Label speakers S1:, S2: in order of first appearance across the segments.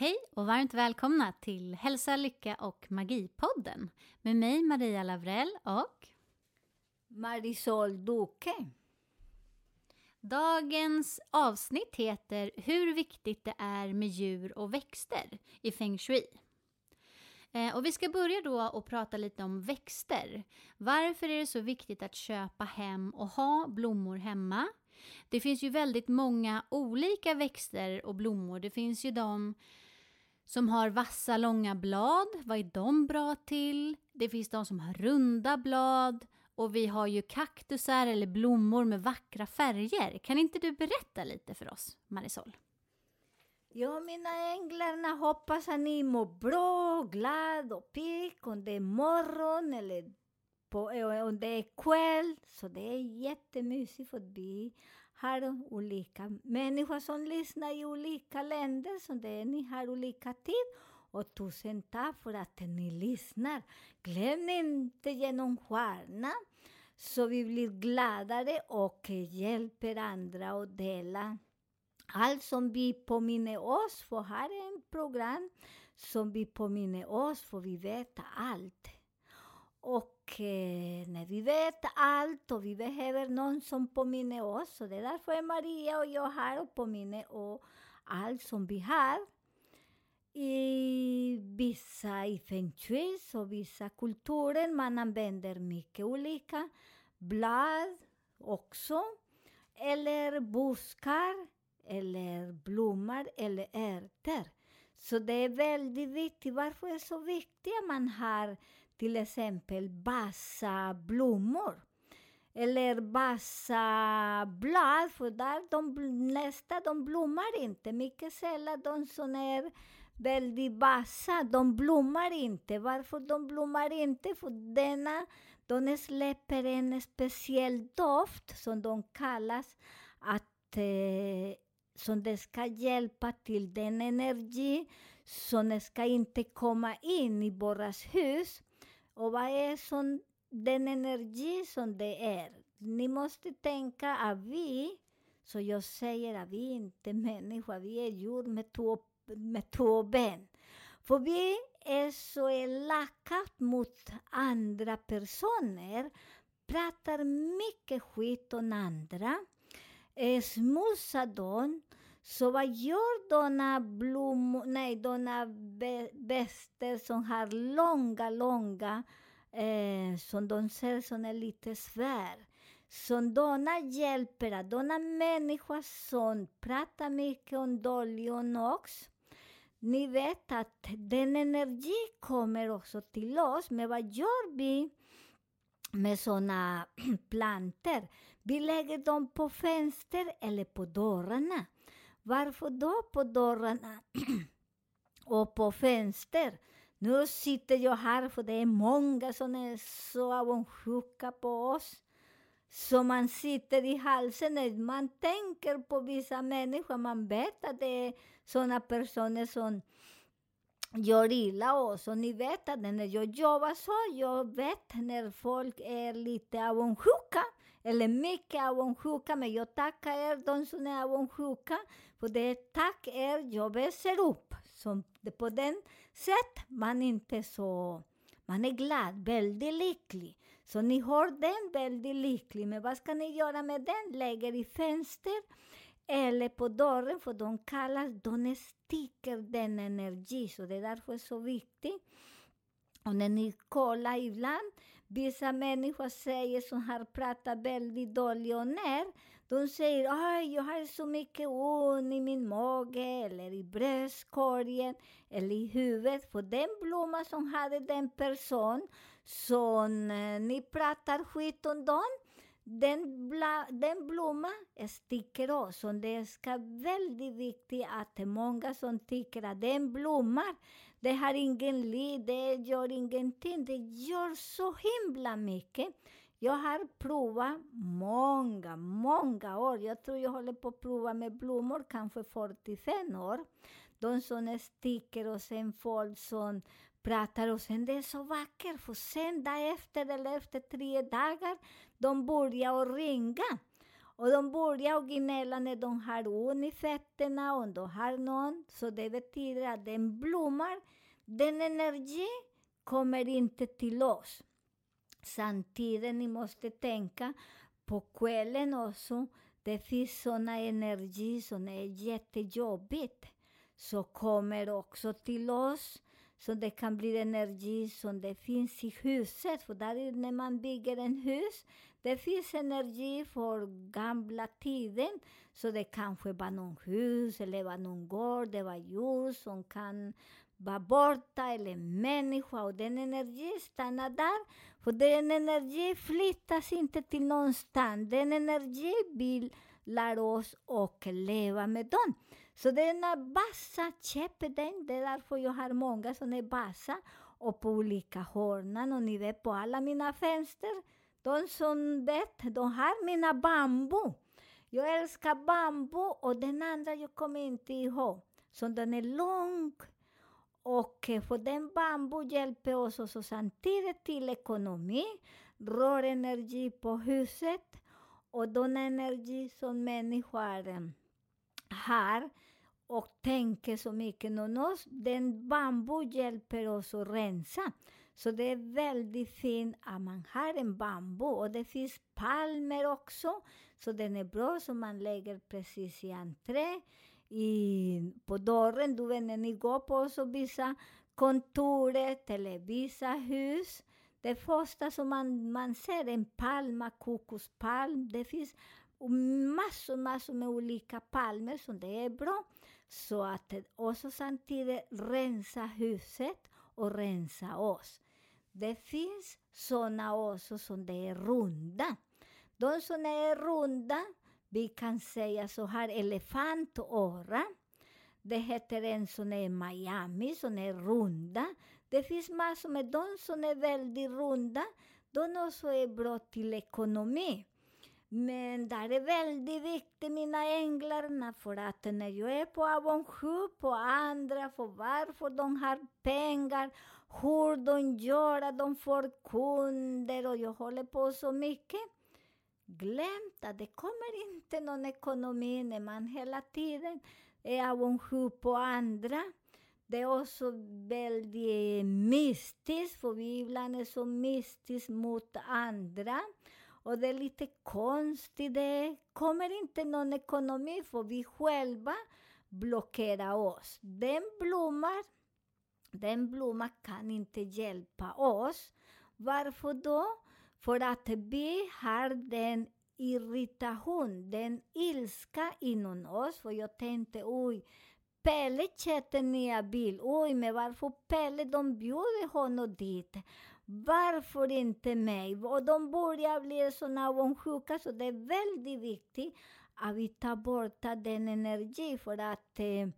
S1: Hej och varmt välkomna till Hälsa, Lycka och Magipodden med mig Maria Lavrell och
S2: Marisol Duque.
S1: Dagens avsnitt heter Hur viktigt det är med djur och växter i feng shui. Eh, och vi ska börja då och prata lite om växter. Varför är det så viktigt att köpa hem och ha blommor hemma? Det finns ju väldigt många olika växter och blommor. Det finns ju de som har vassa långa blad. Vad är de bra till? Det finns de som har runda blad. Och vi har ju kaktusar eller blommor med vackra färger. Kan inte du berätta lite för oss, Marisol?
S2: Ja, mina änglarna hoppas att ni mår bra, glad och pigg om det är morgon eller på, om det är kväll. Så det är jättemysigt för vi har olika människor som lyssnar i olika länder, så det är, ni har olika tid. Och tusen tack för att ni lyssnar. Glöm inte genom stjärna, så vi blir gladare och hjälper andra att dela allt som vi påminner oss, för här är ett program som vi påminner oss, för vi vet allt. Och che när vi vet allt och vi behöver någon som påminner oss, så det är därför Maria och jag här och påminner om allt som vi har. I vissa i feng shui och vissa kulturer man använder mycket olika blad också, eller buskar, eller blommor eller ärtor. Så det är väldigt viktigt. Varför är det så viktigt att man har till exempel vassa blommor eller vassa blad, för där de nästa de blommar inte. Mycket sällan de som är väldigt vassa, de blommar inte. Varför de blommar inte? För denna, de släpper en speciell doft som de kallas att eh, som det ska hjälpa till den energi som ska inte komma in i våra hus och vad är eh, som den energi som det är? Ni måste tänka att vi, så jag säger att vi inte är människor, vi är djur med två, med två ben. För vi är så elaka mot andra personer, pratar mycket skit om andra, smutsar dem, så vad gör dona blommor, nej, dona väster som har långa, långa, eh, som de ser som är lite svär. Som dona hjälper, att dona människa som pratar mycket om dålig och nox. Ni vet att den energi kommer också till oss, men vad gör vi med sådana planter? Vi lägger dem på fönster eller på dörrarna. Varför då på dörrarna och på fönster? Nu sitter jag här för det är många som är så avundsjuka på oss. Så man sitter i halsen när man tänker på vissa människor. Man vet att det är sådana personer som gör illa oss. Och ni vet att när jag jobbar så, jag vet när folk är lite avundsjuka eller mycket avundsjuka, men jag tackar er, de som är avundsjuka, för det är tack er jag växer upp. Så det på den sätt man inte så... Man är glad, väldigt lycklig. Så ni har den väldigt lycklig, men vad ska ni göra med den? Lägger i fönster eller på dörren, för de kallas, de sticker den energi, så det är därför det är så viktigt. Och när ni kollar ibland, Vissa människor säger som har pratat väldigt dåligt och ner, De säger att jag har så mycket ont i min mage eller i bröstkorgen eller i huvudet. För den blomma som hade den person som eh, ni pratar skit om dem, den, bla, den blomman sticker också. Det är väldigt viktigt att många som tycker att den blommar, det har ingen liv, det gör ingenting. Det gör så himla mycket. Jag har provat många, många år. Jag tror jag håller på att prova med blommor kanske 45 år. De som sticker och sen folk som pratar och sen det är så vackert. För sen dag efter eller efter tre dagar, de börjar att ringa. Och de börjar gnälla när de har ont i fötterna, om de har någon. Så det betyder att den blommar. Den energi kommer inte till oss. Samtidigt ni måste tänka på kvällen också. Det finns såna energi som är jättejobbigt. Så kommer också till oss. Så det kan bli energi som det finns i huset. För där när man bygger en hus, det finns energi för gamla tiden. Så det kanske var någon hus eller var någon gård, det var djur som kan vara borta eller människa och den energin stannar där. För den energin flyttas inte till någonstans. Den energin vill lära oss att leva med dem. Så denna bassa köper den. Det är därför jag har många som är bassa och på olika hörnan. Och ni vet på alla mina fönster, de som vet, de har mina bambu. Jag älskar bambu och den andra jag kommer inte ihåg. Så den är lång och eh, för den bambu hjälper oss också samtidigt till ekonomi, rör energi på huset och den energi som människor har eh, och tänker så mycket om oss, den bambu hjälper oss att rensa. Så det är väldigt fint att man har en bambu. Och det finns palmer också, så den är bra som man lägger precis i entré i, på dörren. Du vet när ni går på så vissa kontoret eller vissa hus. Det första som man, man ser är en palma, kokospalm. Det finns massor, massor med olika palmer som det är bra. Så att också samtidigt rensa huset och rensa oss. Det finns sådana också som det är runda. De som är runda, vi kan säga så här, elefantöra. Det heter en som är Miami, som är runda. Det finns massor med de som är väldigt runda. De också är bra till ekonomi. Men det är väldigt viktigt, mina änglar, för e att när jag är på avundsjuk på andra, för varför de har pengar, hur de gör att de får kunder och jag håller på så mycket. Glömt att det kommer inte någon ekonomi när man hela tiden är avundsjuk på andra. Det är också väldigt mystiskt, för vi ibland är e så mystiska mot andra. Och det är lite konstigt, det kommer inte någon ekonomi för vi själva blockerar oss. Den blommar, den blomman kan inte hjälpa oss. Varför då? För att vi har den irritation, den ilska inom oss. För jag tänkte, oj, Pelle köpte nya bil. Oj, men varför Pelle, de bjuder honom dit. Varför inte mig? Och de börjar bli såna avundsjuka, så det är väldigt viktigt att vi tar bort den energin, för att eh,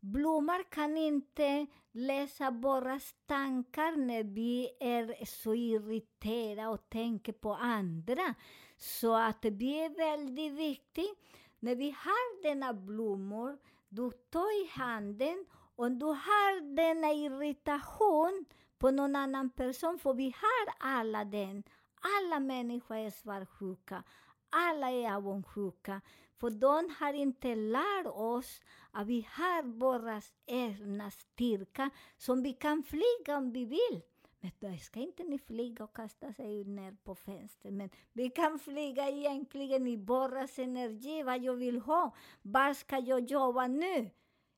S2: blommor kan inte läsa våra tankar när vi är så irriterade och tänker på andra. Så att det är väldigt viktigt, när vi har denna blommor, du tar i handen och du har denna irritation på någon annan person, för vi har alla den. Alla människor är svartsjuka. Alla är avundsjuka. För de har inte lärt oss att vi har vår egna styrka som vi kan flyga om vi vill. Men då ska inte ni flyga och kasta sig ner på fönstret. Men vi kan flyga egentligen i borras energi, vad jag vill ha. Vad ska jag jobba nu?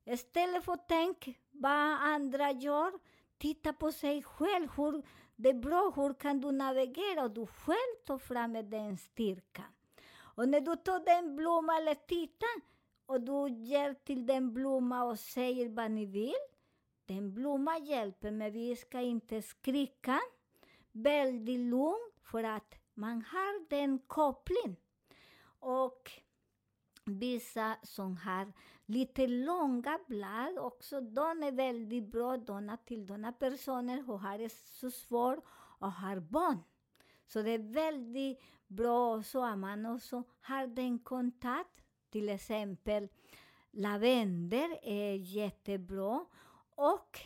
S2: Istället för att tänka vad andra gör, titta på sig själv. Hur, det är bra, hur kan du navigera och du själv tar fram den styrkan. Och när du tar den blomman eller tittar och du ger till den blomman och säger vad ni vill, den blomman hjälper, men vi ska inte skrika. Väldigt lugnt, för att man har den kopplingen. Och vissa som har lite långa blad också, de är väldigt bra dona till sådana personer som har det så svårt och har barn. Så det är väldigt bra så att man också har den kontakt. Till exempel lavendel är jättebra och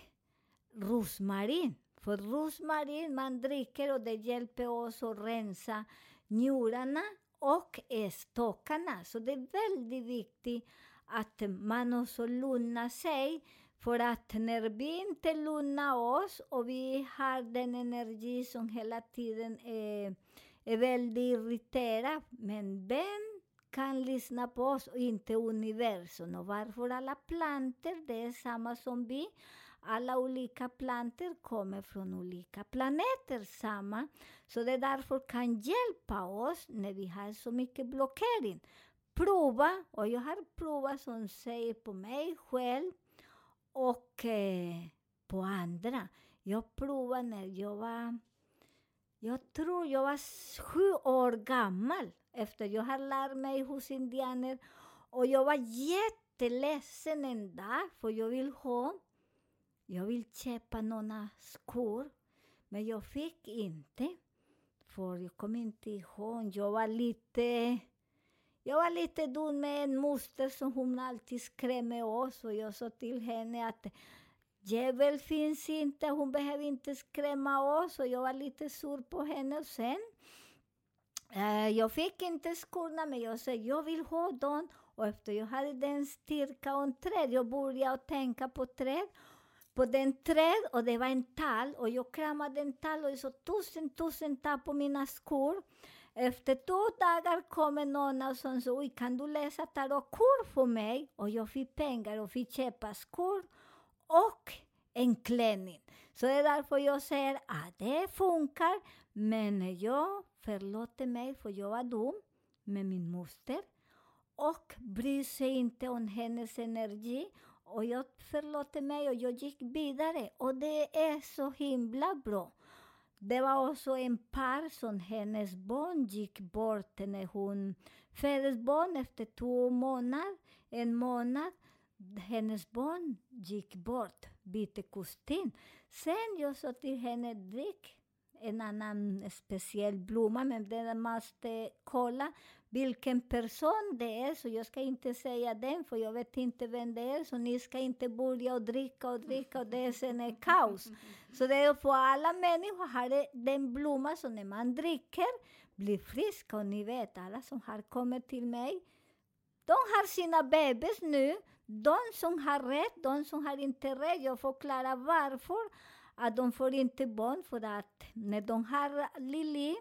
S2: rosmarin. För rosmarin man dricker och det hjälper oss att rensa njurarna och stockarna. Så det är väldigt viktigt att man också lugnar sig. För att när vi inte lugnar oss och vi har den energi som hela tiden är, är väldigt irriterad, men den kan lyssna på oss och inte universum. Och varför alla planter, det är samma som vi. Alla olika planter kommer från olika planeter, samma. Så det är därför kan hjälpa oss när vi har så mycket blockering. Prova, och jag har provat som säger på mig själv och eh, på andra. Jag provade när jag var, jag tror jag var sju år gammal efter jag har lärt mig hos indianer. Och jag var jätteledsen en dag, för jag vill ha, jag vill köpa några skor, men jag fick inte. För jag kommer inte ihåg, jag var lite jag var lite dum med en moster som hon alltid skrämde oss och jag sa till henne att djävul finns inte, hon behöver inte skrämma oss och jag var lite sur på henne. Och sen, eh, jag fick inte skorna men jag sa jag vill ha dem och efter jag hade den styrka och träd, jag började tänka på träd på den träd och det var en tall och jag kramade en tall och jag sa tusen, tusen tack på mina skor. Efter två dagar kommer någon och sa, oj, kan du läsa tarotkort för mig? Och jag fick pengar och fick köpa skor och en klänning. Så det är därför jag säger att det funkar, men jag förlåter mig för jag var dum med min moster och bryr sig inte om hennes energi. Och jag förlåter mig och jag gick vidare. Och det är så himla bra. Det var också en par som hennes barn gick bort när hon föddes barn efter två månader, en månad. Hennes barn gick bort, bytte kostym. Sen jag sa till henne, drick en annan speciell blomma, men den måste kolla vilken person det är, så jag ska inte säga den, för jag vet inte vem det är, så ni ska inte börja och dricka och dricka och det är sen är kaos. Så det är för alla människor har den blomma som när man dricker blir friska, och ni vet, alla som har kommit till mig, de har sina bebis nu, de som har rätt, de som har inte rätt, jag förklarar varför, att de får inte barn, för att när de har Lili,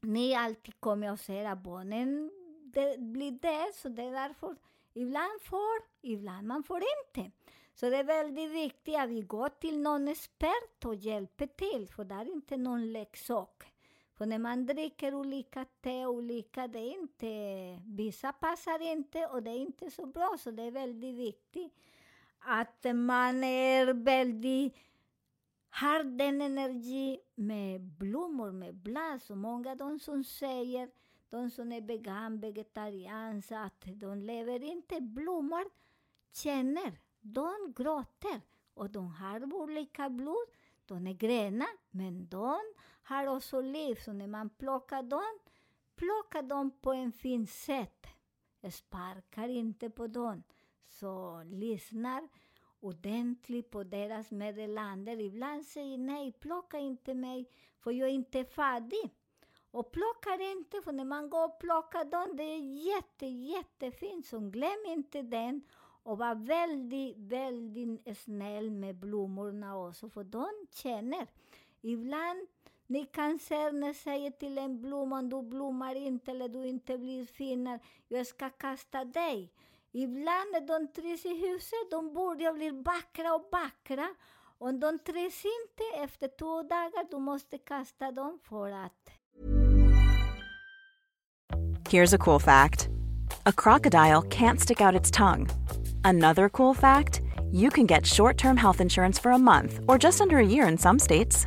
S2: ni alltid kommer och säger att barnen det blir det, så det är därför ibland får, ibland man får inte. Så det är väldigt viktigt att vi går till någon expert och hjälper till, för det är inte någon leksak. För när man dricker olika te, olika, det är inte, vissa passar inte och det är inte så bra, så det är väldigt viktigt att man är väldigt har den energi med blommor, med blad. Så många de som säger, de som är vegan, vegetarianer, att de lever inte blommor, känner, de gråter. Och de har olika blod, de är gröna, men de har också liv. Så när man plockar dem, plocka dem på en fin sätt. Sparkar inte på dem. Så lyssnar ordentligt på deras meddelanden. Ibland säger nej, plocka inte mig, för jag är inte färdig. Och plockar inte, för när man går och plockar dem, det är jätte, jättefint, så glöm inte den. Och var väldigt, väldigt snäll med blommorna också, för de känner. Ibland ni till en blomma, du blommar inte eller du inte blir finare, jag ska kasta dig. Ibland de trivs i huset, de börjar bli vackra och vackra. Om de trivs inte efter två dagar, du måste kasta dem för att
S3: Here's a cool fact a crocodile can't stick out its tongue. Another cool fact you can get short term health insurance for a month or just under a year in some states.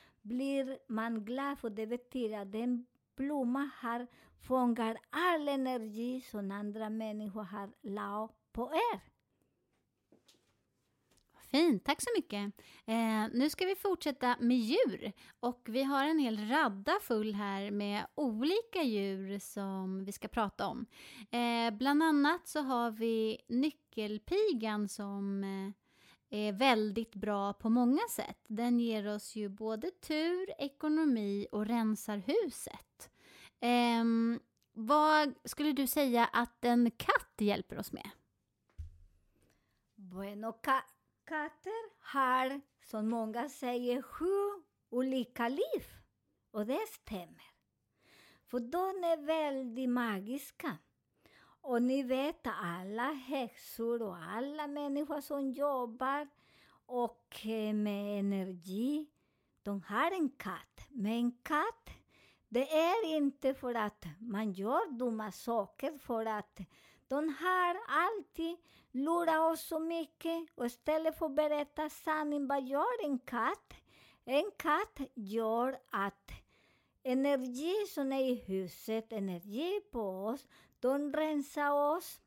S2: blir man glad för det betyder att den blomma har fångar all energi som andra människor har lagt på er.
S1: Fint, tack så mycket. Eh, nu ska vi fortsätta med djur och vi har en hel radda full här med olika djur som vi ska prata om. Eh, bland annat så har vi nyckelpigan som eh, är väldigt bra på många sätt. Den ger oss ju både tur, ekonomi och rensar huset. Eh, vad skulle du säga att en katt hjälper oss med?
S2: Bueno, ka katter har, som många säger, sju olika liv. Och det stämmer. För de är väldigt magiska. Och ni vet alla häxor och alla människor som jobbar och med energi, de har en katt. Men en katt, det är inte för att man gör dumma saker, för att de har alltid lurat oss så mycket. Och istället för att berätta sanningen, vad gör en katt? En katt gör att energi som är i huset, energi på oss, de rensar oss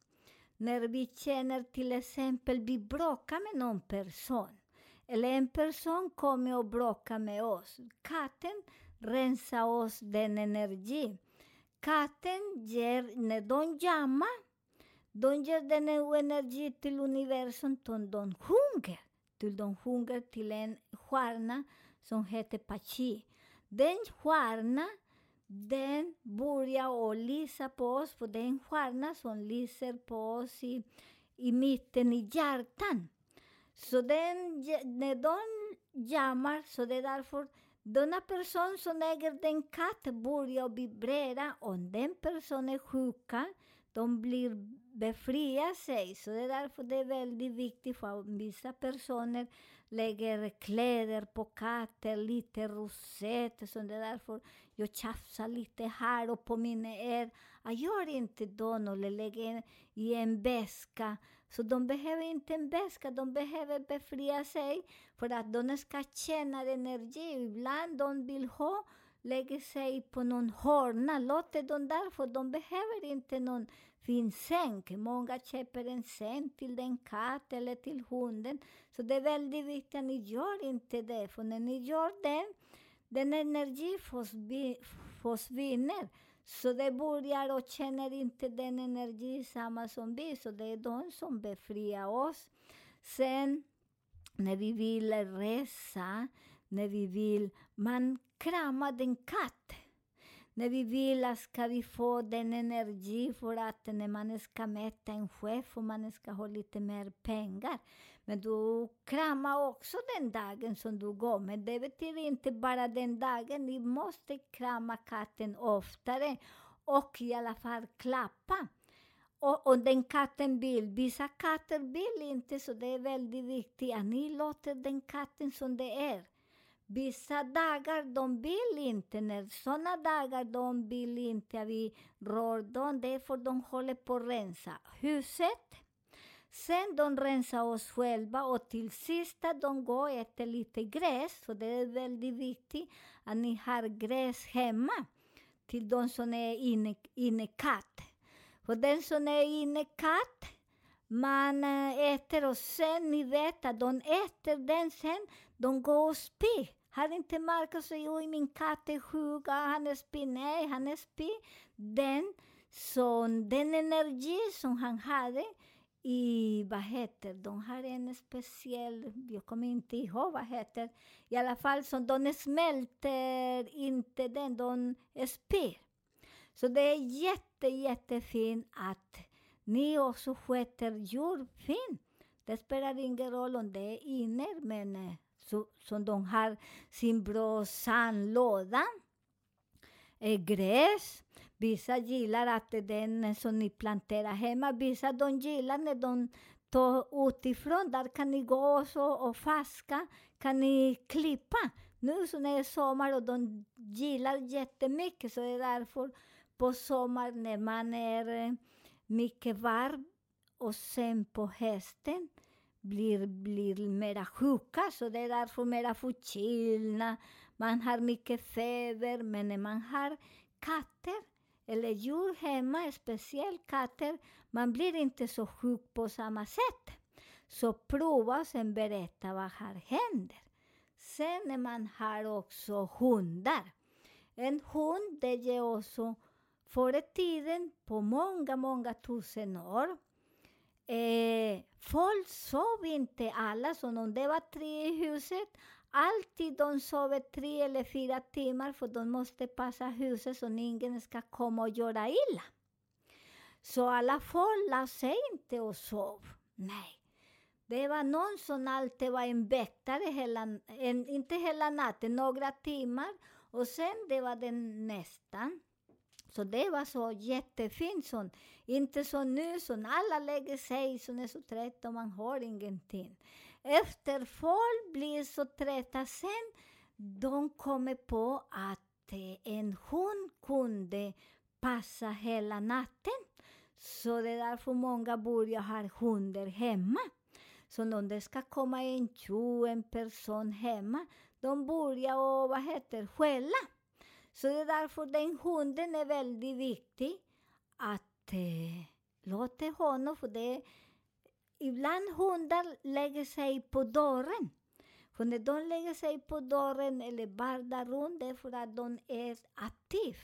S2: när vi känner till exempel vi bråkar med någon person. Eller en person kommer och bråkar med oss. Katten rensar oss den energi. Katten ger, när de jammar, de ger den energi till universum som de sjunger. Till de sjunger till en stjärna som heter Pachi. Den stjärnan den börjar att lysa på oss, för det är en stjärna som lyser på oss i, i mitten i hjärtan. Så den, när de jammar, så det är därför denna person som äger den katt börjar vibrera. Om den personen är sjuka, de blir befria sig. Så det är därför det är väldigt viktigt för vissa personer lägger kläder på katter, lite rosett. Så det är därför jag tjafsar lite här och påminner er. Jag gör inte dem eller lägger i en väska. Så de behöver inte en väska, de behöver befria sig för att de ska känna energi. Ibland de vill ha lägger sig på någon hörna. låter dem där, för de behöver inte någon fin. Många köper en säng till den katt eller till hunden. Så det är väldigt viktigt att ni gör inte det, för när ni gör det, den energi försvinner. Så det börjar och känner inte den energi samma som vi, så det är de som befriar oss. Sen när vi vill resa, när vi vill, man kramar den katt. När vi vill ska vi få den energi för att när man ska mäta en chef och man ska ha lite mer pengar. Men du kramar också den dagen som du går. Men det betyder inte bara den dagen. Ni måste krama katten oftare och i alla fall klappa. Och, och den katten vill. Vissa katter vill inte, så det är väldigt viktigt att ni låter den katten som det är. Vissa dagar de vill inte, när sådana dagar de vill inte att vi rör dem, det är för de håller på att rensa huset. Sen de rensar oss själva och till sist de går och äter lite gräs, så det är väldigt viktigt att ni har gräs hemma till de som är inne, inne katt. För den som är inne katt, man eh, äter och sen ni vet att de äter den sen, de går och spyr. Har inte Marcus och jag, min katt är sjuk, han är spy. Nej, han är spy. Den, så, den energi som han hade i, vad heter de har en speciell, jag kommer inte ihåg vad heter, i alla fall så de smälter inte den, de spyr. Så det är jätte, jättefint att ni också sköter djur fint. Det spelar ingen roll om det är inne, men eh, så, som de har sin bra sandlåda, eh, gräs. Vissa gillar att den som ni planterar hemma, vissa de gillar när de tar utifrån. Där kan ni gå också och faska, kan ni klippa. Nu så när det är sommar och de gillar jättemycket, så är det därför på sommaren när man är eh, mycket varm och sen på hösten blir, blir mera sjuka, så det är därför mera förkylda. Man har mycket feber, men när man har katter eller djur hemma, speciellt katter, man blir inte så sjuk på samma sätt. Så prova och sen berätta vad här händer. Sen när man har också hundar. En hund, det ger också Förr i tiden, på många, många tusen år, eh, folk sov inte alla, så om det var tre i huset, alltid de sover tre eller fyra timmar, för de måste passa huset så ingen ska komma och göra illa. Så alla folk la sig inte och sov. Nej. Det var någon som alltid var en väktare, hela, en, inte hela natten, några timmar. Och sen det var den nästan. Så det var så jättefint. Så, inte som nu, som alla lägger sig, som är så trötta och man har ingenting. Efter folk blir så trötta sen, de kommer på att eh, en hund kunde passa hela natten. Så det är därför många börjar ha hundar hemma. Så om det ska komma en tjo, en person hemma, de börjar och, vad heter skälla. Så det är därför den hunden är väldigt viktig att eh, låta honom, för det ibland hundar lägger sig på dörren. För när de lägger sig på dörren eller bardar runt, det är för att de är aktiva.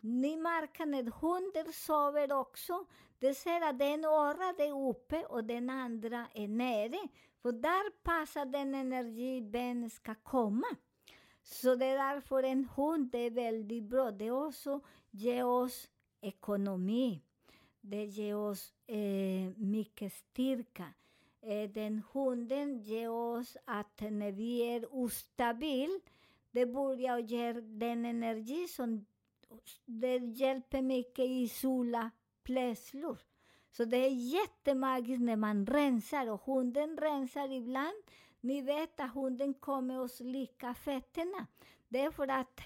S2: Ni märker när hunden sover också, det ser att den örat är uppe och den andra är nere. För där passar den energi ben ska komma. Så det är därför en hund är väldigt bra. Det också ger oss ekonomi. Det ger oss eh, mycket styrka. Eh, den hunden ger oss att när vi är ostabil, det börjar ge den energi som det hjälper mycket i sola plötsligt. Så det är jättemagiskt när man rensar och hunden rensar ibland ni vet att hunden kommer och slickar fötterna. Det är för att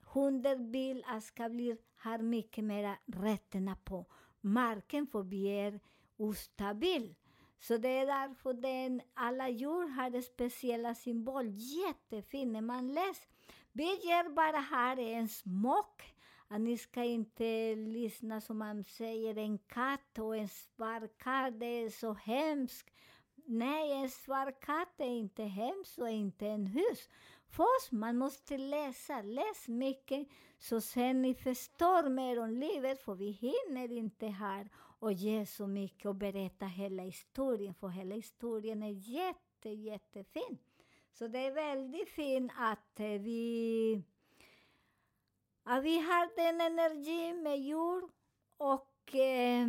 S2: hunden vill att ska bli, har mycket mer rötterna på marken, för vi är ostabil. Så det är därför den, alla djur har speciella symboler. Jättefin när man läser. Vi ger bara här en smak. Att ni ska inte lyssna som man säger, en katt och en sparkar, det är så hemskt. Nej, en svart katt är inte hemskt och inte en hus. Först man måste läsa, läs mycket så sen ni förstår mer om livet för vi hinner inte här och ge så mycket och berätta hela historien för hela historien är jätte, jättefin. Så det är väldigt fint att eh, vi, att vi har den energin med jord och eh,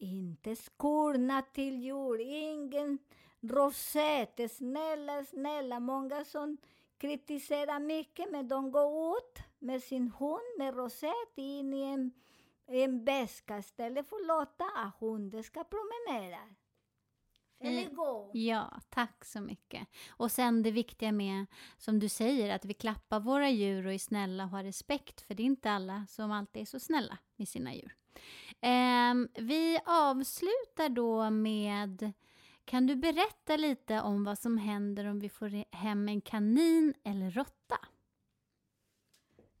S2: inte skorna till jul, ingen rosett. Snälla, snälla, många som kritiserar mycket, men de går ut med sin hund med rosett in i en, en väska istället för att låta att hunden ska promenera. Eller
S1: Mm.
S2: gå.
S1: Ja, tack så mycket. Och sen det viktiga med, som du säger, att vi klappar våra djur och är snälla och har respekt, för det är inte alla som alltid är så snälla med sina djur. Eh, vi avslutar då med, kan du berätta lite om vad som händer om vi får hem en kanin eller råtta?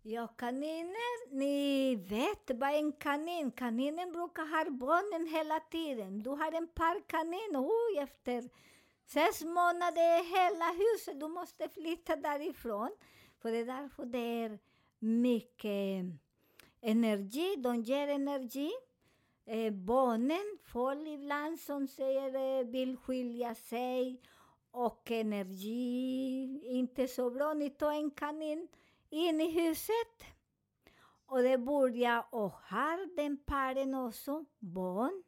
S2: Ja, kaniner, ni vet vad en kanin, kaninen brukar ha barnen hela tiden. Du har en par kanin, oj, oh, efter sex månader hela huset, du måste flytta därifrån. För det är därför det är mycket energi, de ger energi. Eh, barnen får ibland som säger eh, vill skilja sig och energi, inte så bra. Ni tar en kanin in i huset och det börjar, och har den paren också barn.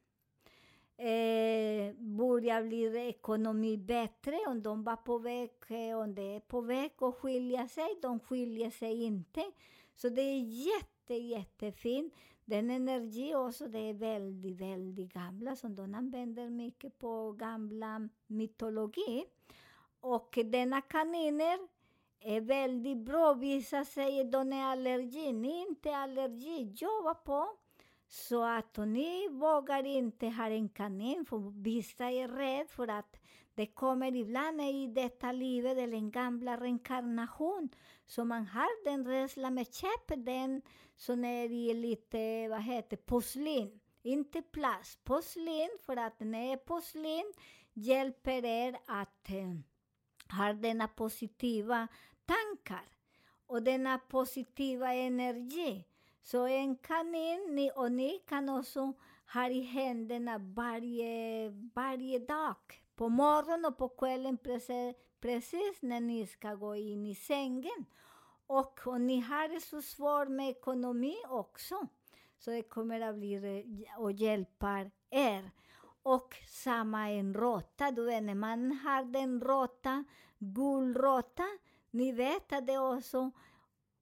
S2: Eh, börjar bli ekonomi bättre om de var på väg, eh, om det är på väg att skilja sig, de skiljer sig inte. Så det är jätte, jättefint. Den energi också, det är väldigt, väldigt gamla, som de använder mycket på gamla mytologi. Och denna kaniner är väldigt bra. Vissa säger att de är allergi. Ni är inte allergi. Jobba på. Så att ni vågar inte ha en kanin, för vissa är rädda för att det kommer ibland i detta livet, eller en gamla reinkarnation, så man har den rädslan med köp, den som är i lite, vad heter porslin. Inte plast, porslin, för att när porslin hjälper er att eh, ha denna positiva tankar och denna positiva energi. Så en kanin, ni, och ni kan också ha i händerna varje, varje dag. På morgonen och på kvällen precis, precis när ni ska gå in i sängen. Och och ni har det så svårt med ekonomi också, så det kommer att bli och hjälpa er. Och samma en råtta, du vet när man har den råtta, gul råtta, ni vet att det också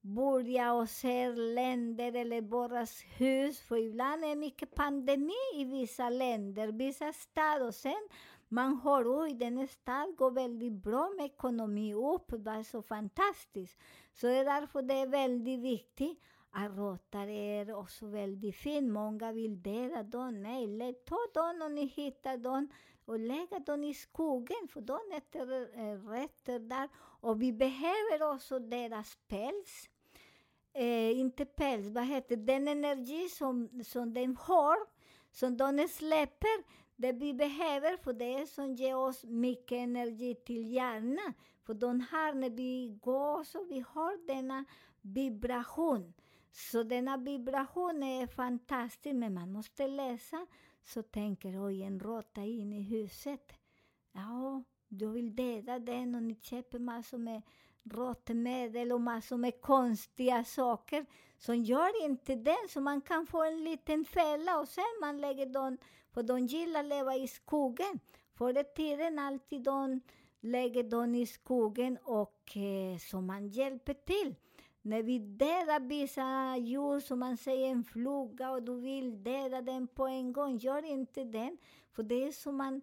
S2: börja och ser länder eller borras hus, för ibland är det mycket pandemi i vissa länder, vissa städer, och sen man hör oj, den stad går väldigt bra med ekonomi upp, det är så fantastiskt. Så det är därför det är väldigt viktigt att Rotary är också väldigt fin. Många vill döda dem. Nej, ta dem om ni hittar dem och lägga dem i skogen, för de äter eh, rötter där. Och vi behöver också deras päls. Eh, inte päls, vad heter Den energi som, som den har, som de släpper, det vi behöver, för det är som ger oss mycket energi till hjärnan. För de här, när vi går, så vi har denna vibration. Så denna vibration är fantastisk, men man måste läsa så tänker oj, en råtta in i huset. Ja, jag vill döda den och ni köper massor med råttmedel och massor med konstiga saker. Så gör inte den, så man kan få en liten fälla och sen man lägger dem, för de gillar att leva i skogen. Förr i tiden alltid de lägger dem i skogen och eh, så man hjälper till. När vi dödar vissa djur, som man säger en fluga, och du vill döda den på en gång, gör inte den. För det är som man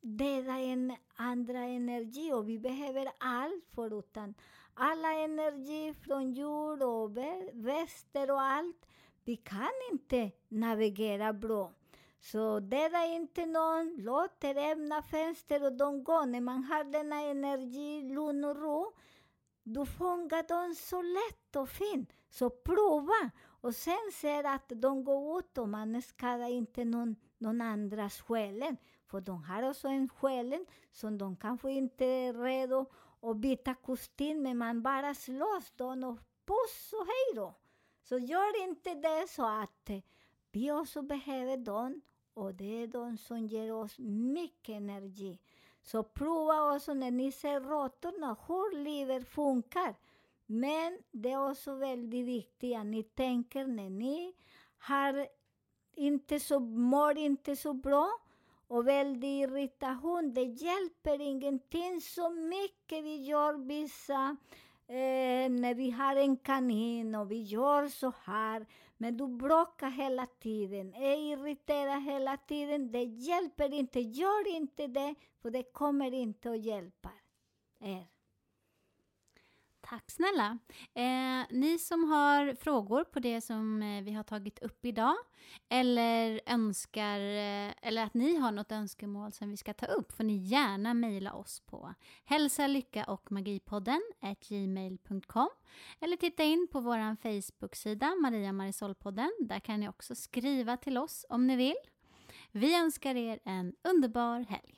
S2: dödar en andra energi och vi behöver allt förutom alla energi från jord och väster och allt. Vi kan inte navigera bra. Så döda inte någon, låt er öppna fönster och de går. När man har denna energi, lugn och ro, du fångar dem så lätt och fint. Så prova! Och sen ser att de går ut och man skadar inte någon, någon andras själen. För de har också en själen som de kanske inte är redo att byta kostym, men man bara slåss dem och puss och hej då. Så gör inte det så att vi också behöver dem och det är de som ger oss mycket energi. Så prova också när ni ser råttorna hur livet funkar. Men det är också väldigt viktigt att ni tänker när ni har inte så, mår inte så bra och väldigt irritation. Det hjälper ingenting så mycket vi gör vissa eh, när vi har en kanin och vi gör så här. Men du bråkar hela tiden, eh, är irriterad hela tiden. Det hjälper inte. Gör inte det, för det kommer inte att hjälpa er.
S1: Tack snälla. Eh, ni som har frågor på det som eh, vi har tagit upp idag eller önskar eh, eller att ni har något önskemål som vi ska ta upp får ni gärna mejla oss på hälsa, lycka och magipodden gmail.com eller titta in på vår Facebook-sida Maria Marisolpodden. Där kan ni också skriva till oss om ni vill. Vi önskar er en underbar helg.